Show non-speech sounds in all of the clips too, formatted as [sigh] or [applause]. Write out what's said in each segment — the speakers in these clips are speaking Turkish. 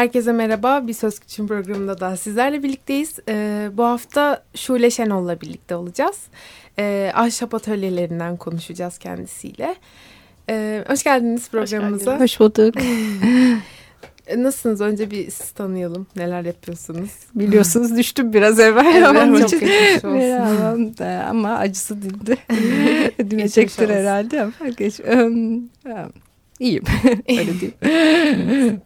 Herkese merhaba. Bir Söz Küçüğün programında da sizlerle birlikteyiz. Ee, bu hafta Şule Şenol'la birlikte olacağız. Ee, ahşap atölyelerinden konuşacağız kendisiyle. Ee, hoş geldiniz programımıza. Hoş, bulduk. [laughs] Nasılsınız? Önce bir siz tanıyalım. Neler yapıyorsunuz? Biliyorsunuz düştüm biraz evvel. Evet, Onun çok için geçmiş olsun. merhaba. ama acısı dindi. [laughs] Dinecektir herhalde ama geç. Um, iyiyim. [laughs] Öyle diyeyim.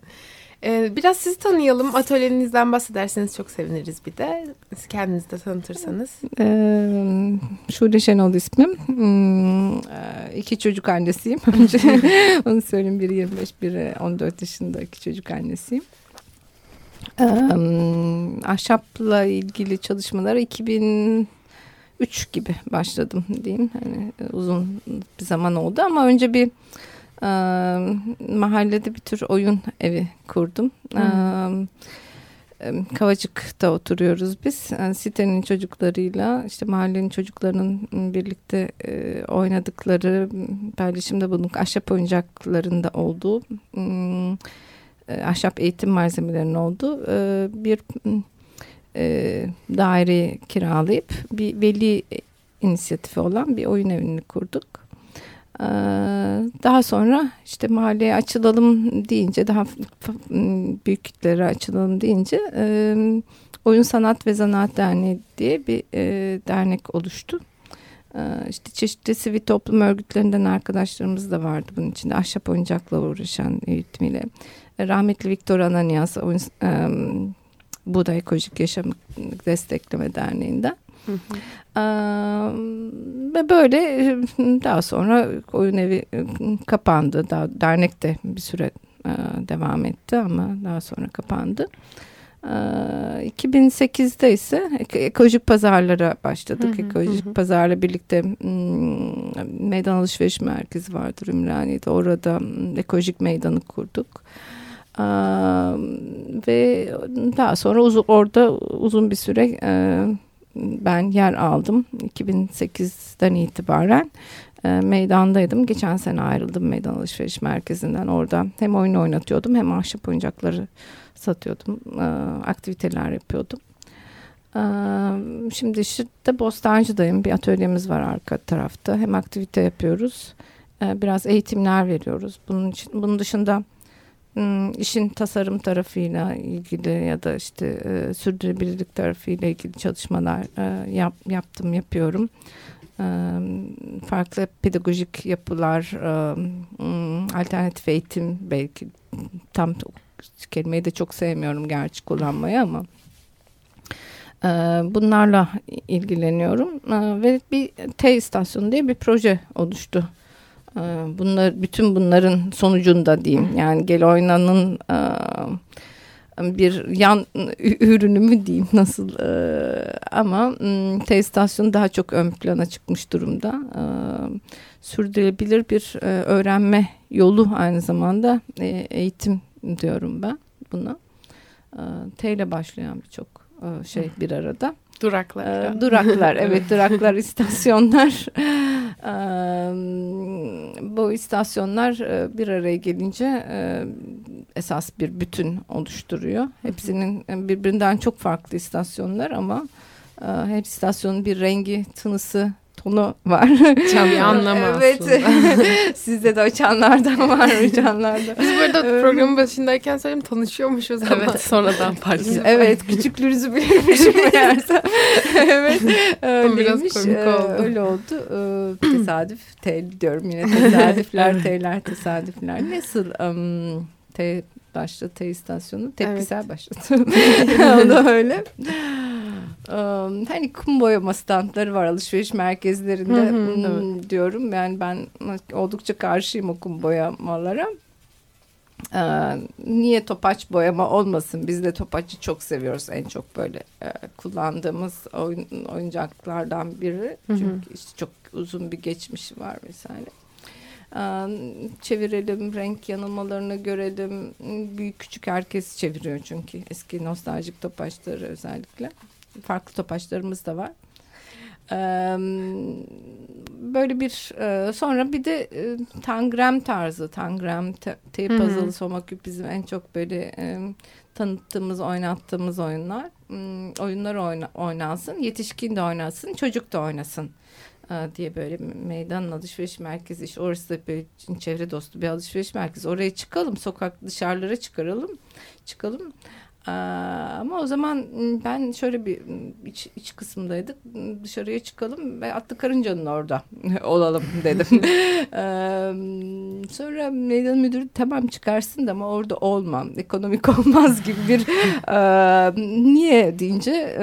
Ee, biraz sizi tanıyalım. Atölyenizden bahsederseniz çok seviniriz bir de. Siz kendinizi de tanıtırsanız. Ee, Şule Şenol ismim. Hmm, e, iki çocuk annesiyim. [laughs] Önce [laughs] onu söyleyeyim. Biri 25, biri 14 yaşında iki çocuk annesiyim. Ee, ahşapla ilgili çalışmalara 2003 gibi başladım diyeyim. Hani e, uzun bir zaman oldu ama önce bir e, mahallede bir tür oyun evi kurdum. Hmm. E, Kavacık'ta oturuyoruz biz. Yani sitenin çocuklarıyla işte mahallenin çocuklarının birlikte e, oynadıkları paylaşımda bulunduk. Ahşap oyuncaklarında olduğu e, ahşap eğitim malzemelerinin olduğu e, bir e, daire kiralayıp bir veli inisiyatifi olan bir oyun evini kurduk. Ee, Daha sonra işte mahalleye açılalım deyince daha büyük kitlere açılalım deyince Oyun Sanat ve Zanaat Derneği diye bir dernek oluştu. İşte çeşitli sivil toplum örgütlerinden arkadaşlarımız da vardı bunun içinde. Ahşap oyuncakla uğraşan eğitimiyle. Rahmetli Viktor Ananias oyun, Buğday Ekolojik Yaşam Destekleme Derneği'nden. Ve böyle daha sonra oyun evi kapandı. Daha dernek de bir süre devam etti ama daha sonra kapandı. Ee, 2008'de ise ek- ekolojik pazarlara başladık. Hı hı, ekolojik hı pazarla birlikte meydan alışveriş merkezi vardır Ümraniye'de. Orada ekolojik meydanı kurduk. Ve daha sonra uz- orada uzun bir süre ben yer aldım 2008'den itibaren e, meydandaydım. Geçen sene ayrıldım meydan alışveriş merkezinden. Orada hem oyun oynatıyordum hem ahşap oyuncakları satıyordum. E, aktiviteler yapıyordum. E, şimdi işte Bostancı'dayım. Bir atölyemiz var arka tarafta. Hem aktivite yapıyoruz. e, biraz eğitimler veriyoruz. Bunun için, bunun dışında işin tasarım tarafıyla ilgili ya da işte e, sürdürülebilirlik tarafıyla ilgili çalışmalar e, yap, yaptım, yapıyorum. E, farklı pedagojik yapılar, e, hmm, alternatif eğitim belki tam kelimeyi de çok sevmiyorum gerçi kullanmayı ama e, bunlarla ilgileniyorum E, ve bir T istasyonu diye bir proje oluştu. Ee, Bunlar bütün bunların sonucunda diyeyim yani gel oynanın e, bir yan ürünü mü diyeyim nasıl e, ama m, T istasyonu daha çok ön plana çıkmış durumda. E, Sürdürülebilir bir öğrenme yolu aynı zamanda eğitim diyorum ben buna. T ile başlayan birçok şey bir arada. Duraklar. Duraklar evet duraklar [laughs] istasyonlar [laughs] bu istasyonlar e, bir araya gelince e, esas bir bütün oluşturuyor. Hepsinin e, birbirinden çok farklı istasyonlar ama e, her istasyonun bir rengi tınısı tonu var. Çan [laughs] anlamı evet. [laughs] Sizde de o çanlardan var mı çanlarda? Biz burada programın başındayken söyleyeyim tanışıyormuşuz ama Evet. sonradan fark. Evet küçüklüğünüzü bilirmişim [laughs] meğerse. evet öyleymiş. Ee, oldu. Öyle oldu. Ee, [clears throat] tesadüf tel diyorum yine tesadüfler T'ler tesadüfler. Nasıl um, T başladı istasyonu tepkisel başladı. [laughs] o da öyle. [laughs] Um, hani kum boyama standları var alışveriş merkezlerinde Hı hı, Hmm, diyorum. Yani ben oldukça karşıyım o kum boyamalara. Ee, niye topaç boyama olmasın? Biz de topaçı çok seviyoruz. En çok böyle e, kullandığımız oyun, oyuncaklardan biri. Hı hı. Çünkü işte çok uzun bir geçmişi var vesaire. Çevirelim, renk yanılmalarını görelim. Büyük küçük herkes çeviriyor çünkü eski nostaljik topaçları özellikle. Farklı topaçlarımız da var böyle bir sonra bir de tangram tarzı tangram tape puzzle soma küp bizim en çok böyle tanıttığımız oynattığımız oyunlar oyunlar oyna, oynansın yetişkin de oynasın çocuk da oynasın diye böyle meydan alışveriş merkezi işte orası da böyle çevre dostu bir alışveriş merkezi. Oraya çıkalım sokak dışarılara çıkaralım çıkalım ama o zaman ıı, ben şöyle bir ıı, iç, iç kısımdaydık. Dışarıya çıkalım ve atlı karıncanın orada [laughs] olalım dedim. [laughs] sonra meydan müdürü tamam çıkarsın da ama orada olmam. Ekonomik [laughs] olmaz gibi bir niye deyince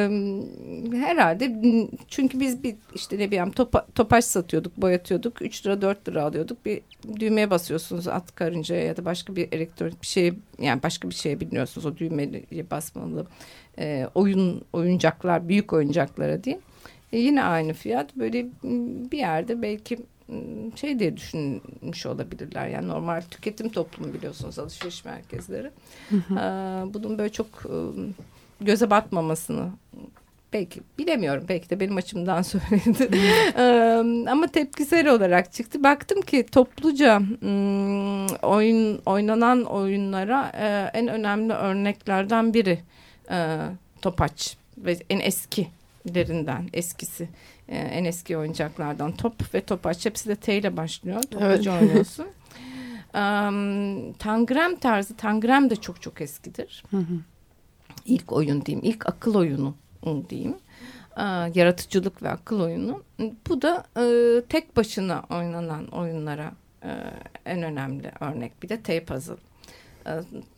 herhalde çünkü biz bir işte ne bileyim topa, topaç satıyorduk, boyatıyorduk. 3 lira 4 lira alıyorduk. Bir düğmeye basıyorsunuz at karıncaya ya da başka bir elektronik bir şey yani başka bir şeye biliyorsunuz o düğmeyi basmalı e, oyun oyuncaklar büyük oyuncaklara değil. E, yine aynı fiyat böyle bir yerde belki şey diye düşünmüş olabilirler. Yani normal tüketim toplumu biliyorsunuz alışveriş merkezleri. Hı hı. Ee, bunun böyle çok göze batmamasını belki bilemiyorum belki de benim açımdan [laughs] söyledi ama tepkisel olarak çıktı baktım ki topluca oyun oynanan oyunlara en önemli örneklerden biri topaç ve en eskilerinden eskisi en eski oyuncaklardan top ve topaç hepsi de T ile başlıyor topluca evet. [laughs] oynuyorsun um, tangram tarzı tangram da çok çok eskidir hı hı. ilk oyun diyeyim ilk akıl oyunu diyeyim. E, yaratıcılık ve akıl oyunu. Bu da e, tek başına oynanan oyunlara e, en önemli örnek. Bir de tape puzzle. E,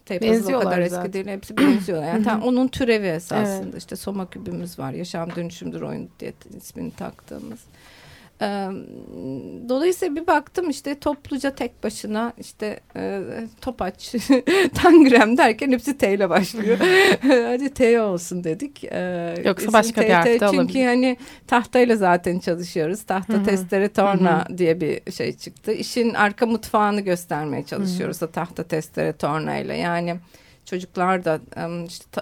tape puzzle o kadar eski değil. Hepsi benziyorlar. Yani tam [laughs] onun türevi esasında. Evet. İşte Soma kübümüz var. Yaşam dönüşümdür oyun diye ismini taktığımız. Dolayısıyla bir baktım işte topluca tek başına işte e, topaç, [laughs] tangrem derken hepsi T ile başlıyor. [laughs] Hadi T olsun dedik. E, Yoksa başka bir harf Çünkü olabilir. hani tahtayla zaten çalışıyoruz. Tahta Hı-hı. testere torna Hı-hı. diye bir şey çıktı. İşin arka mutfağını göstermeye çalışıyoruz da tahta testere torna ile. Yani çocuklar da işte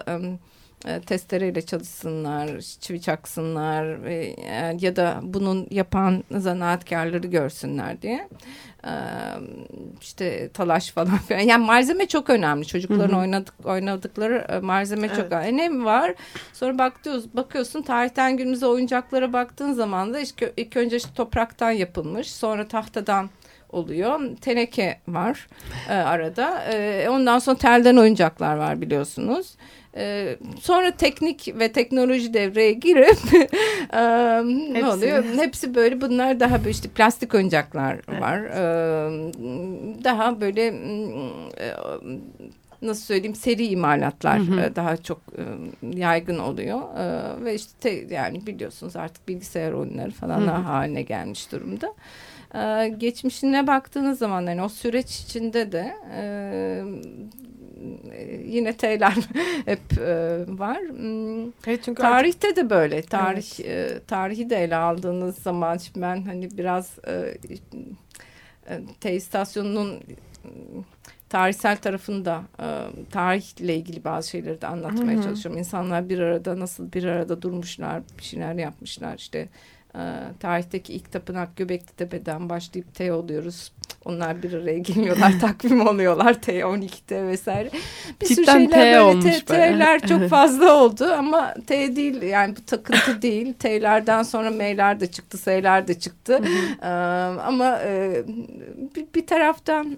e, testereyle çalışsınlar, çivi çaksınlar ve, e, ya da bunun yapan zanaatkarları görsünler diye. E, işte talaş falan [laughs] filan. Yani malzeme çok önemli. Çocukların oynadık oynadıkları malzeme evet. çok önemli. Ne var? Sonra bakıyoruz, bakıyorsun tarihten günümüze oyuncaklara baktığın zaman da işte ilk önce işte topraktan yapılmış, sonra tahtadan oluyor. Teneke var e, arada. E, ondan sonra telden oyuncaklar var biliyorsunuz. Ee, sonra teknik ve teknoloji devreye girip [laughs] e, ne oluyor? Hepsi böyle bunlar daha böyle işte plastik oyuncaklar var. Evet. daha böyle e, nasıl söyleyeyim seri imalatlar hı hı. E, daha çok e, yaygın oluyor e, ve işte te, yani biliyorsunuz artık bilgisayar oyunları falan hı hı. haline gelmiş durumda. E, geçmişine baktığınız zaman yani o süreç içinde de e, yine T'ler [laughs] hep e, var. Hmm, evet, çünkü Tarihte artık... de böyle. Tarih evet. e, tarihi de ele aldığınız zaman şimdi ben hani biraz e, e, T istasyonunun tarihsel tarafında e, tarihle ilgili bazı şeyleri de anlatmaya Hı-hı. çalışıyorum. İnsanlar bir arada nasıl bir arada durmuşlar, bir şeyler yapmışlar. İşte e, tarihteki ilk tapınak Göbekli Tepe'den başlayıp T oluyoruz. Onlar bir araya geliyorlar, [laughs] takvim oluyorlar T12'te vesaire. Bir Cidden sürü şeyler T böyle T, T'ler çok fazla oldu ama T değil yani bu takıntı [laughs] değil. T'lerden sonra M'ler de çıktı, S'ler de çıktı. ee, ama e, bir, bir taraftan...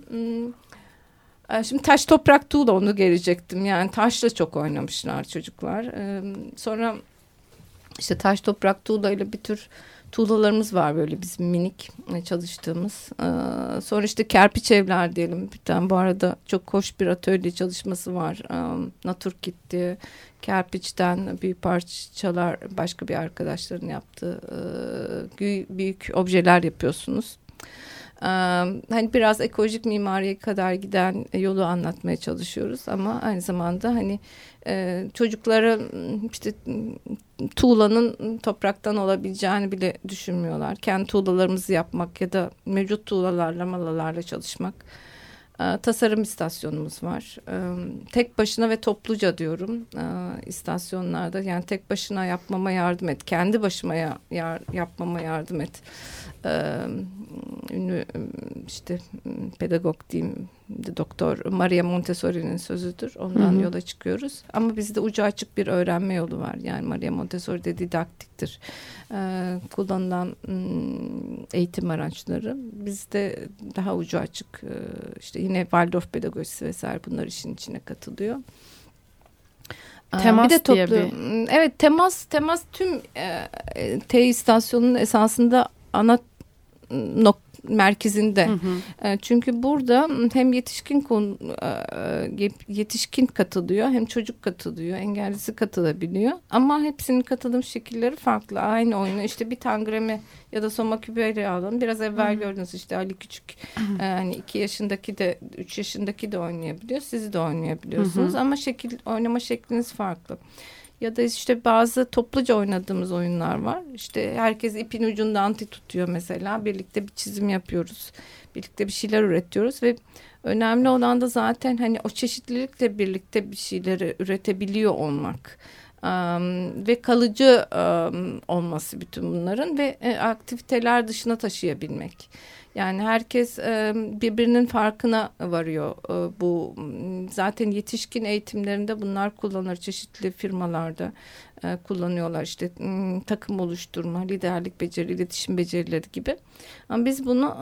E, şimdi taş toprak tuğla onu gelecektim. Yani taşla çok oynamışlar çocuklar. Ee, sonra işte taş toprak tuğla ile bir tür tuğlalarımız var böyle bizim minik e, çalıştığımız. Ee, sonra işte kerpiç evler diyelim. Bir tane bu arada çok hoş bir atölye çalışması var. Ee, Naturkit diye kerpiçten büyük parçalar başka bir arkadaşların yaptığı e, büyük objeler yapıyorsunuz. Hani biraz ekolojik mimariye kadar giden yolu anlatmaya çalışıyoruz ama aynı zamanda hani çocuklara işte tuğlanın topraktan olabileceğini bile düşünmüyorlar. Kendi tuğlalarımızı yapmak ya da mevcut tuğlalarla malalarla çalışmak. E, tasarım istasyonumuz var. E, tek başına ve topluca diyorum e, istasyonlarda. Yani tek başına yapmama yardım et. Kendi başıma ya, yar, yapmama yardım et ünlü işte pedagog diyeyim doktor Maria Montessori'nin sözüdür. Ondan hı hı. yola çıkıyoruz. Ama bizde ucu açık bir öğrenme yolu var. Yani Maria Montessori de didaktiktir. Ee, kullanılan eğitim araçları bizde daha ucu açık. Ee, işte yine Waldorf pedagojisi vesaire bunlar işin içine katılıyor. Temas bir de toplu, diye bir... Evet temas temas tüm e, T istasyonunun esasında ana nok merkezinde. Hı hı. E, çünkü burada hem yetişkin konu, e, yetişkin katılıyor hem çocuk katılıyor, engellisi katılabiliyor. Ama hepsinin katılım şekilleri farklı. Aynı oyunu işte bir tangremi ya da soma küberi alın. Biraz evvel hı hı. gördünüz işte Ali Küçük hı hı. yani iki yaşındaki de üç yaşındaki de oynayabiliyor. Siz de oynayabiliyorsunuz hı hı. ama şekil oynama şekliniz farklı ya da işte bazı topluca oynadığımız oyunlar var. İşte herkes ipin ucunda anti tutuyor mesela. Birlikte bir çizim yapıyoruz. Birlikte bir şeyler üretiyoruz ve önemli olan da zaten hani o çeşitlilikle birlikte bir şeyleri üretebiliyor olmak. Um, ve kalıcı um, olması bütün bunların ve e, aktiviteler dışına taşıyabilmek. Yani herkes birbirinin farkına varıyor. Bu zaten yetişkin eğitimlerinde bunlar kullanılır çeşitli firmalarda e, kullanıyorlar. İşte takım oluşturma, liderlik beceri, iletişim becerileri gibi. Ama biz bunu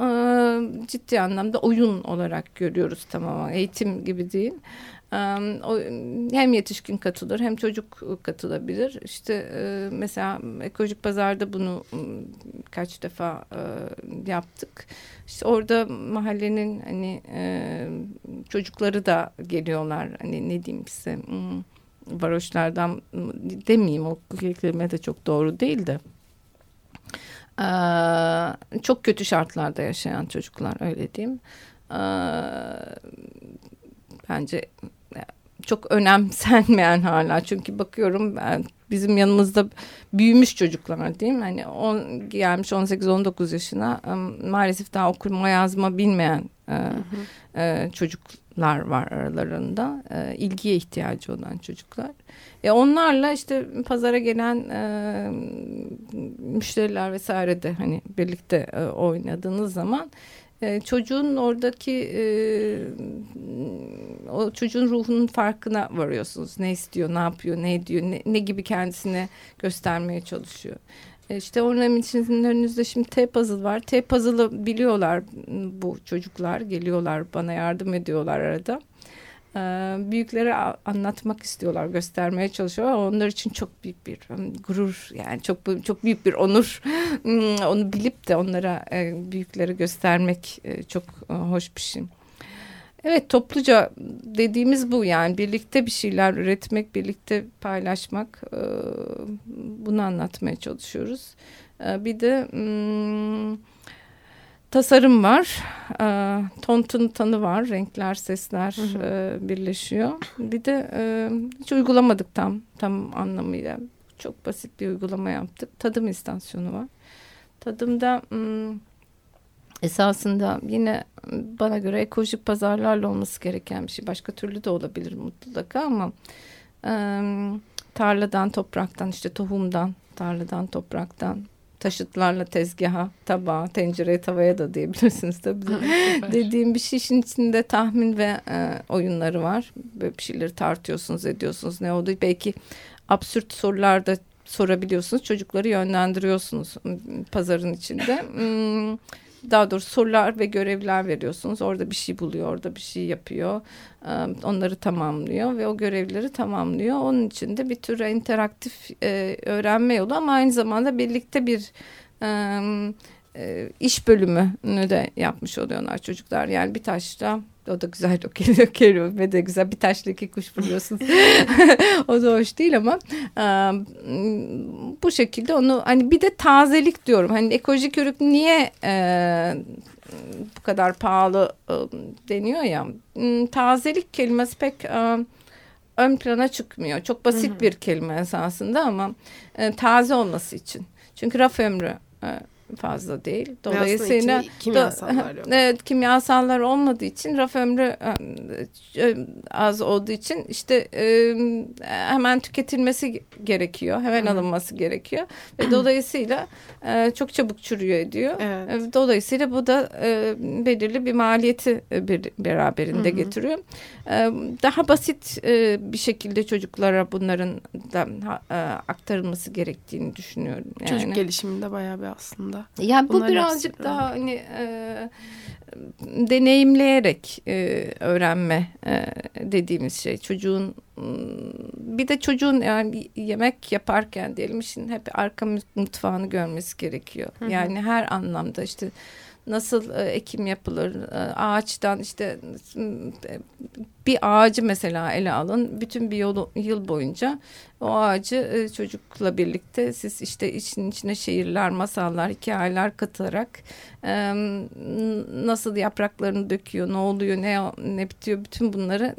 ciddi anlamda oyun olarak görüyoruz tamamen. Eğitim gibi değil hem yetişkin katılır hem çocuk katılabilir. İşte mesela ekolojik pazarda bunu kaç defa yaptık. İşte orada mahallenin hani çocukları da geliyorlar. Hani ne diyeyim size varoşlardan demeyeyim o kelime de çok doğru değil de. çok kötü şartlarda yaşayan çocuklar öyle diyeyim. bence çok önemsenmeyen [laughs] hala. Çünkü bakıyorum ben bizim yanımızda büyümüş çocuklar değil mi? Hani on, gelmiş 18-19 yaşına maalesef daha okuma yazma bilmeyen e, hı hı. E, çocuklar var aralarında. E, ilgiye ihtiyacı olan çocuklar. E onlarla işte pazara gelen e, müşteriler vesaire de hani birlikte e, oynadığınız zaman e, çocuğun oradaki e, o çocuğun ruhunun farkına varıyorsunuz. Ne istiyor, ne yapıyor, ne ediyor, ne, ne gibi kendisine göstermeye çalışıyor. E, işte için önünüzde şimdi T-puzzle var. T-puzzle'ı biliyorlar bu çocuklar. Geliyorlar bana yardım ediyorlar arada. Ee, büyüklere anlatmak istiyorlar, göstermeye çalışıyorlar. Onlar için çok büyük bir um, gurur yani çok çok büyük bir onur. [laughs] Hmm, onu bilip de onlara e, büyüklere göstermek e, çok e, hoş bir şey. Evet topluca dediğimiz bu yani birlikte bir şeyler üretmek, birlikte paylaşmak bunu anlatmaya çalışıyoruz. Bir de hmm, tasarım var. E, tontun tanı var. Renkler, sesler hı hı. E, birleşiyor. Bir de e, hiç uygulamadık tam tam anlamıyla. Çok basit bir uygulama yaptık. Tadım istasyonu var. Tadımda m, esasında yine bana göre ekolojik pazarlarla olması gereken bir şey. Başka türlü de olabilir mutlaka ama e, tarladan, topraktan, işte tohumdan, tarladan, topraktan taşıtlarla tezgaha, tabağa, tencereye, tavaya da diyebilirsiniz tabii. [laughs] Dediğim bir şey işin içinde tahmin ve e, oyunları var. Böyle bir şeyleri tartıyorsunuz, ediyorsunuz. Ne oldu? Belki absürt sorular da sorabiliyorsunuz. Çocukları yönlendiriyorsunuz pazarın içinde. [laughs] Hmm, daha doğrusu sorular ve görevler veriyorsunuz. Orada bir şey buluyor, orada bir şey yapıyor. Onları tamamlıyor ve o görevleri tamamlıyor. Onun için de bir tür interaktif öğrenme yolu ama aynı zamanda birlikte bir iş bölümünü de yapmış oluyorlar çocuklar. Yani bir taşla o da güzel o kelime de güzel bir taşla iki kuş vuruyorsun. [laughs] o da hoş değil ama e, bu şekilde onu hani bir de tazelik diyorum. Hani ekolojik ürün niye e, bu kadar pahalı e, deniyor ya. Hmm, tazelik kelimesi pek e, ön plana çıkmıyor. Çok basit bir kelime esasında ama e, taze olması için. Çünkü raf ömrü e, fazla değil. Dolayısıyla kimyasallar yok. [laughs] Evet, kimyasallar olmadığı için raf ömrü e, az olduğu için işte e, hemen tüketilmesi gerekiyor. Hemen alınması gerekiyor. [clears throat] Ve dolayısıyla e, çok çabuk çürüyor ediyor. Evet. Dolayısıyla bu da belirli bir maliyeti bir, beraberinde getiriyor. Daha basit bir şekilde çocuklara bunların da aktarılması gerektiğini düşünüyorum. Yani. Çocuk gelişiminde bayağı bir aslında yani bu birazcık hepsi, daha hani e, deneyimleyerek e, öğrenme e, dediğimiz şey. Çocuğun bir de çocuğun yani yemek yaparken diyelim şimdi hep arka mutfağını görmesi gerekiyor. Hı hı. Yani her anlamda işte nasıl e, ekim yapılır? E, ağaçtan işte bir ağacı mesela ele alın. Bütün bir yol, yıl boyunca o ağacı e, çocukla birlikte siz işte için içine şiirler masallar hikayeler katarak nasıl yapraklarını döküyor ne oluyor ne ne bitiyor bütün bunları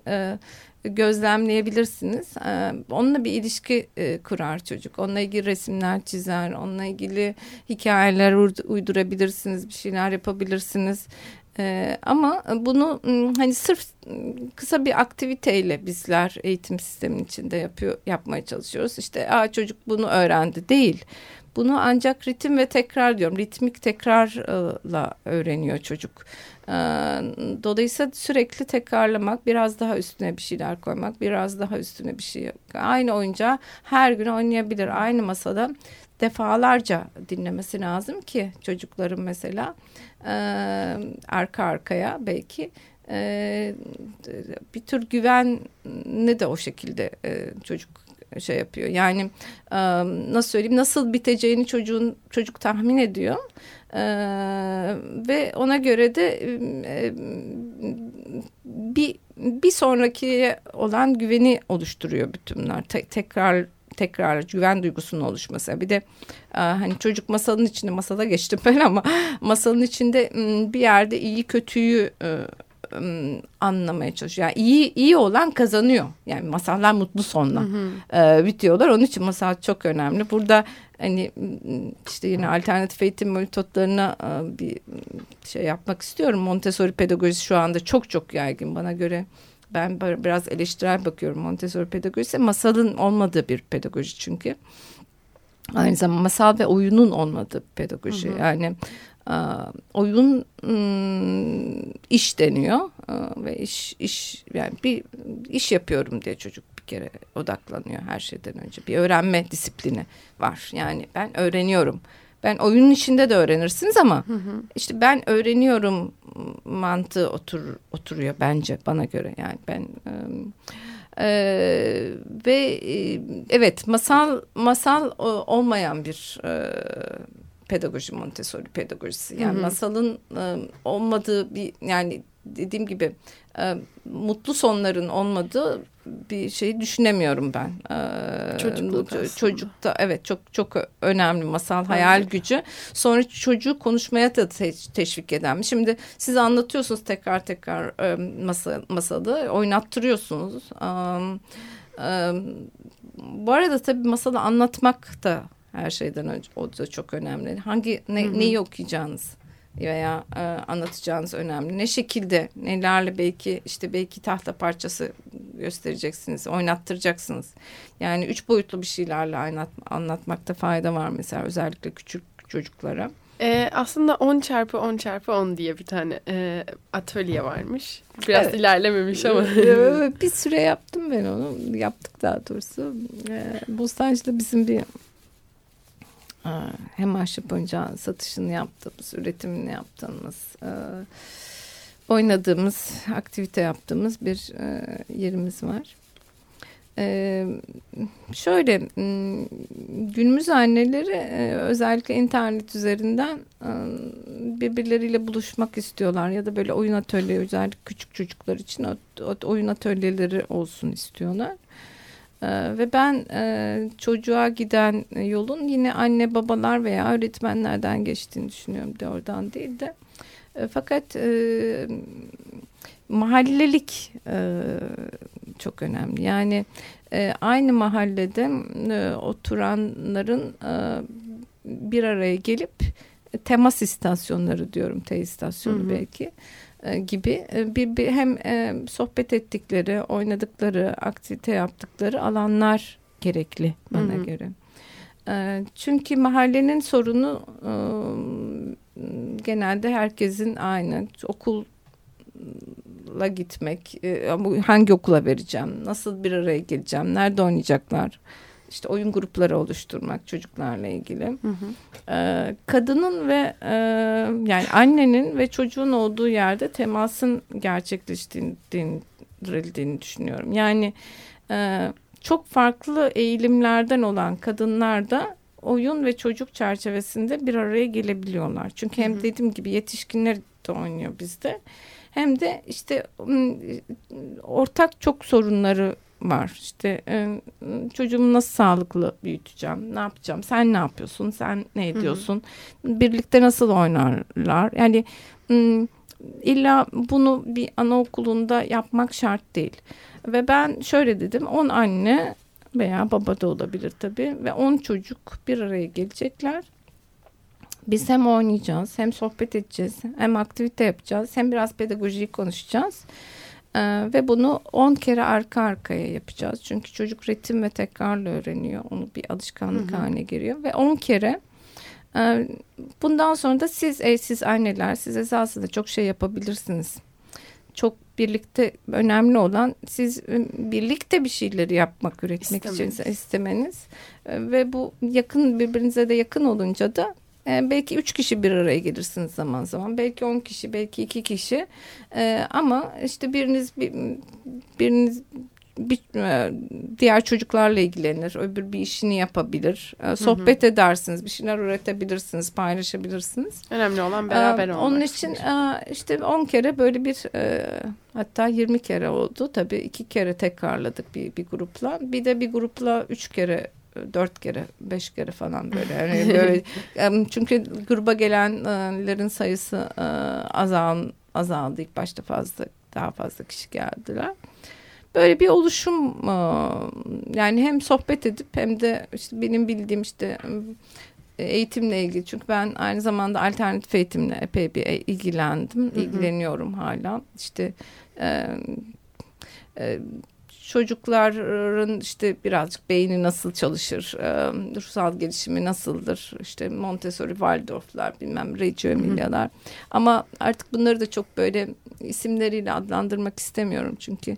gözlemleyebilirsiniz. Ee, onunla bir ilişki e, kurar çocuk. Onunla ilgili resimler çizer. Onunla ilgili hikayeler uydurabilirsiniz. Bir şeyler yapabilirsiniz. Ee, ama bunu hani sırf kısa bir aktiviteyle bizler eğitim sistemin içinde yapıyor yapmaya çalışıyoruz. İşte Aa, çocuk bunu öğrendi değil. Bunu ancak ritim ve tekrar diyorum. Ritmik tekrarla öğreniyor çocuk. Dolayısıyla sürekli tekrarlamak, biraz daha üstüne bir şeyler koymak, biraz daha üstüne bir şey. Aynı oyuncağı her gün oynayabilir. Aynı masada defalarca dinlemesi lazım ki çocukların mesela arka arkaya belki bir tür güvenini de o şekilde çocuk şey yapıyor. Yani e, nasıl söyleyeyim nasıl biteceğini çocuğun çocuk tahmin ediyor. E, ve ona göre de e, bir bir sonraki olan güveni oluşturuyor bütün bunlar. Te tekrar tekrar güven duygusunun oluşması. Bir de hani çocuk masalın içinde masada geçtim ben ama [laughs] masalın içinde bir yerde iyi kötüyü anlamaya çalışıyor. Yani iyi iyi olan kazanıyor. Yani masallar mutlu sonla hı hı. E, bitiyorlar. Onun için masal çok önemli. Burada hani işte yine alternatif eğitim metotlarına e, bir şey yapmak istiyorum. Montessori pedagojisi şu anda çok çok yaygın bana göre. Ben biraz eleştirel bakıyorum Montessori pedagojisi. Masalın olmadığı bir pedagoji çünkü. Aynı zamanda masal ve oyunun olmadığı pedagoji. Hı hı. Yani oyun iş deniyor. Ve iş iş yani bir iş yapıyorum diye çocuk bir kere odaklanıyor her şeyden önce. Bir öğrenme disiplini var. Yani ben öğreniyorum. Ben oyunun içinde de öğrenirsiniz ama hı hı. işte ben öğreniyorum mantığı otur oturuyor bence bana göre. Yani ben ee, ve evet masal masal olmayan bir e, pedagoji Montessori pedagojisi. Yani hı hı. masalın e, olmadığı bir yani dediğim gibi e, mutlu sonların olmadığı bir şeyi düşünemiyorum ben. E, Çocukluk Çocukta evet çok çok önemli masal hayal evet. gücü. Sonra çocuğu konuşmaya da te teşvik eden. Şimdi siz anlatıyorsunuz tekrar tekrar e, masal, masalı oynattırıyorsunuz. E, e, bu arada tabii masalı anlatmak da her şeyden önce o da çok önemli. Hangi ne, hı hı. neyi okuyacağınız veya e, anlatacağınız önemli. Ne şekilde nelerle belki işte belki tahta parçası göstereceksiniz, oynattıracaksınız. Yani üç boyutlu bir şeylerle anlat, anlatmakta fayda var mesela özellikle küçük çocuklara. Ee, aslında 10 çarpı 10 çarpı 10 diye bir tane e, atölye varmış. Biraz evet. ilerlememiş ama. [laughs] bir süre yaptım ben onu. Yaptık daha doğrusu. Ee, Bostancı'da bizim bir hem ahşap oyuncağın satışını yaptığımız, üretimini yaptığımız, e, oynadığımız, aktivite yaptığımız bir e, yerimiz var. E, şöyle günümüz anneleri özellikle internet üzerinden birbirleriyle buluşmak istiyorlar ya da böyle oyun atölye özellikle küçük çocuklar için oyun atölyeleri olsun istiyorlar. Ee, ve ben e, çocuğa giden yolun yine anne babalar veya öğretmenlerden geçtiğini düşünüyorum de oradan değil de. E, fakat e, mahallelik e, çok önemli. Yani e, aynı mahallede e, oturanların e, bir araya gelip temas istasyonları diyorum, T istasyonu hı hı. belki e, gibi e, bir, bir hem e, sohbet ettikleri, oynadıkları, aktivite yaptıkları alanlar gerekli bana hı hı. göre. E, çünkü mahallenin sorunu e, genelde herkesin aynı. Okul la gitmek, e, hangi okula vereceğim, nasıl bir araya geleceğim, nerede oynayacaklar, işte oyun grupları oluşturmak çocuklarla ilgili. Hı hı. Ee, kadının ve e, yani annenin ve çocuğun olduğu yerde temasın gerçekleştirildiğini düşünüyorum. Yani e, çok farklı eğilimlerden olan kadınlar da oyun ve çocuk çerçevesinde bir araya gelebiliyorlar. Çünkü hem hı hı. dediğim gibi yetişkinler de oynuyor bizde. Hem de işte ortak çok sorunları var. İşte e, çocuğumu nasıl sağlıklı büyüteceğim? Ne yapacağım? Sen ne yapıyorsun? Sen ne ediyorsun? Hı hı. Birlikte nasıl oynarlar? Yani illa bunu bir anaokulunda yapmak şart değil. Ve ben şöyle dedim. On anne veya baba da olabilir tabii ve on çocuk bir araya gelecekler. Biz hem oynayacağız, hem sohbet edeceğiz, hem aktivite yapacağız, hem biraz pedagojiyi konuşacağız. Ee, ve bunu 10 kere arka arkaya yapacağız. Çünkü çocuk ritim ve tekrarla öğreniyor. Onu bir alışkanlık hı hı. haline geliyor. Ve 10 kere e, bundan sonra da siz ey siz anneler siz esasında çok şey yapabilirsiniz. Çok birlikte önemli olan siz e, birlikte bir şeyleri yapmak, üretmek İstemeniz. için istemeniz. Ve bu yakın birbirinize de yakın olunca da e, belki üç kişi bir araya gelirsiniz zaman zaman. Belki on kişi, belki iki kişi. E, ama işte biriniz bir, biriniz bir, e, diğer çocuklarla ilgilenir. Öbür bir işini yapabilir. E, sohbet hı hı. edersiniz. Bir şeyler üretebilirsiniz. Paylaşabilirsiniz. Önemli olan beraber olmak. Onun için işte on kere böyle bir hatta yirmi kere oldu. Tabii iki kere tekrarladık bir, bir grupla. Bir de bir grupla üç kere dört kere, beş kere falan böyle. Yani böyle [laughs] çünkü gruba gelenlerin sayısı e, azal, azaldı. İlk başta fazla daha fazla kişi geldiler. Böyle bir oluşum e, yani hem sohbet edip hem de işte benim bildiğim işte eğitimle ilgili çünkü ben aynı zamanda alternatif eğitimle epey bir ilgilendim, ilgileniyorum hala. İşte e, e, çocukların işte birazcık beyni nasıl çalışır, e, ruhsal gelişimi nasıldır, işte Montessori, Waldorf'lar, bilmem Reggio Emilia'lar. Ama artık bunları da çok böyle isimleriyle adlandırmak istemiyorum çünkü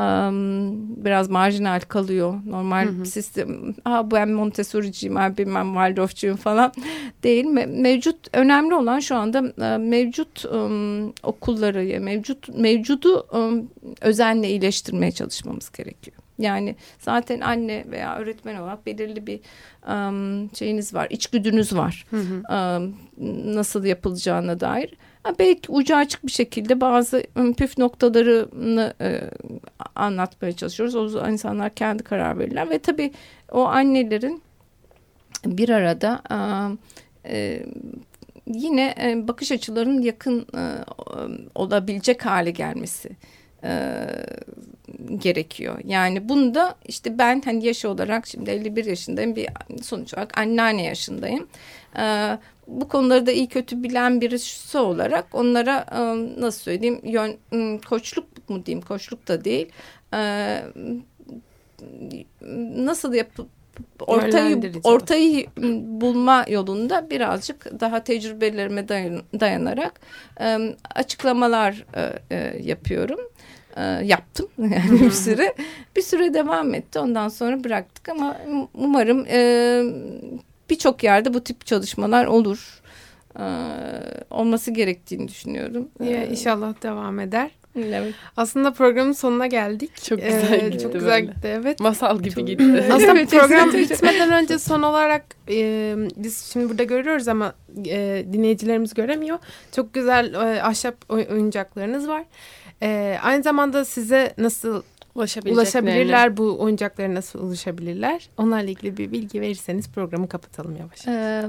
um, biraz marjinal kalıyor. Normal hı hı. sistem, ha ben Montessori'ciyim, ben bilmem Waldorf'cuyum falan [laughs] değil. Me mevcut, önemli olan şu anda mevcut um, okulları, mevcut mevcudu um, özenle iyileştirmeye çalışmamız gerekiyor. Yani zaten anne veya öğretmen olarak belirli bir um, şeyiniz var, içgüdünüz var. Hı hı. Um, nasıl yapılacağına dair belki ucu açık bir şekilde bazı püf noktalarını e, anlatmaya çalışıyoruz. O insanlar kendi karar verirler ve tabii o annelerin bir arada e, yine e, bakış açılarının yakın e, olabilecek hale gelmesi e, gerekiyor. Yani bunda işte ben hani yaş olarak şimdi 51 yaşındayım bir sonuç olarak anneanne yaşındayım. E, bu konuları da iyi kötü bilen birisi olarak onlara e, nasıl söyleyeyim yön, koçluk mu diyeyim koçluk da değil e, nasıl yapıp ortayı ortayı bulma yolunda birazcık daha tecrübelerime dayan, dayanarak e, açıklamalar yapıyorum. yaptım [laughs] yani bir süre. Bir süre devam etti. Ondan sonra bıraktık ama umarım birçok yerde bu tip çalışmalar olur. Ee, olması gerektiğini düşünüyorum. Ya, inşallah devam eder. Evet. Aslında programın sonuna geldik. Çok güzel ee, gitti. Çok güzel gitti evet. Masal gibi çok... gitti. [laughs] Aslında evet, program bitmeden önce son olarak e, biz şimdi burada görüyoruz ama e, dinleyicilerimiz göremiyor. Çok güzel e, ahşap oyuncaklarınız var. E, aynı zamanda size nasıl ulaşabilirler. Bu oyuncaklara nasıl ulaşabilirler? Onlarla ilgili bir bilgi verirseniz programı kapatalım yavaş. Ee,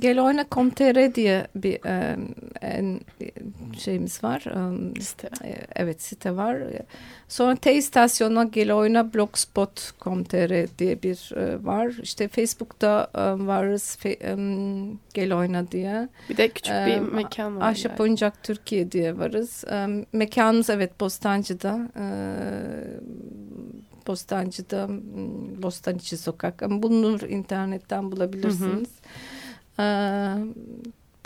Geloyna.com.tr diye bir e, en, şeyimiz var. Site. Evet site var. Sonra T istasyonuna Geloyna blogspot.com.tr diye bir e, var. İşte Facebook'ta e, varız. Fe, e, Geloyna diye. Bir de küçük bir e, mekan var. Ahşap yani. Oyuncak Türkiye diye varız. E, mekanımız evet Bostancı'da. E, Bostancı'da Bostaniçi Sokak. Ama bulunur internetten bulabilirsiniz. Hı hı. Ee,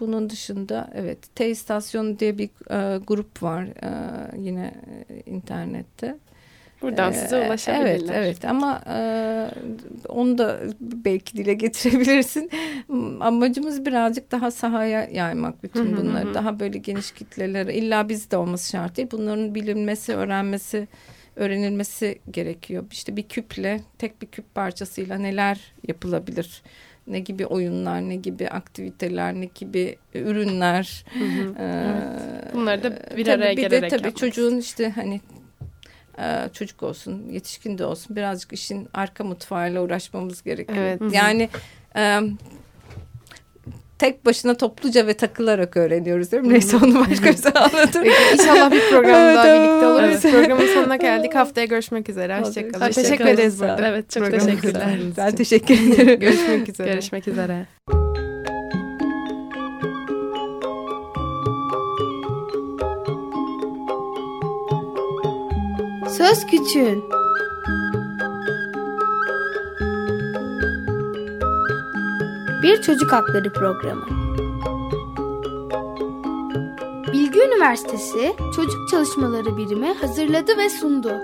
bunun dışında evet T istasyonu diye bir e, grup var e, yine e, internette. Buradan ee, size ulaşabilirler. Evet, evet ama e, onu da belki dile getirebilirsin. [laughs] Amacımız birazcık daha sahaya yaymak bütün bunları. Daha böyle geniş kitlelere illa bizde olması şart değil. Bunların bilinmesi, öğrenmesi öğrenilmesi gerekiyor. İşte bir küple, tek bir küp parçasıyla neler yapılabilir? Ne gibi oyunlar, ne gibi aktiviteler, ne gibi ürünler. Hı hı. Ee, evet. Bunları da bir araya bir gelerek de tabii yapmak. çocuğun işte hani çocuk olsun, yetişkin de olsun birazcık işin arka mutfağıyla uğraşmamız gerekiyor. Evet. Yani tek başına topluca ve takılarak öğreniyoruz değil mi? Neyse onu başka bir zaman anlatırım. İnşallah bir program daha birlikte oluruz. Evet. Programın sonuna geldik. Haftaya görüşmek üzere. Hoşçakalın. Teşekkür, teşekkür ederiz burada. Evet çok teşekkürler. Ben teşekkür ederim. görüşmek üzere. Görüşmek üzere. Söz Küçüğün Bir Çocuk Hakları Programı Bilgi Üniversitesi Çocuk Çalışmaları Birimi hazırladı ve sundu.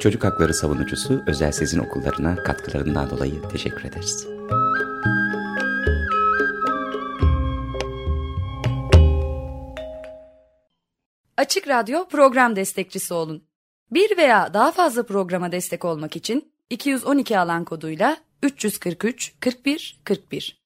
Çocuk Hakları Savunucusu Özel Sezin Okullarına katkılarından dolayı teşekkür ederiz. Açık Radyo program destekçisi olun. Bir veya daha fazla programa destek olmak için 212 alan koduyla 343 41 41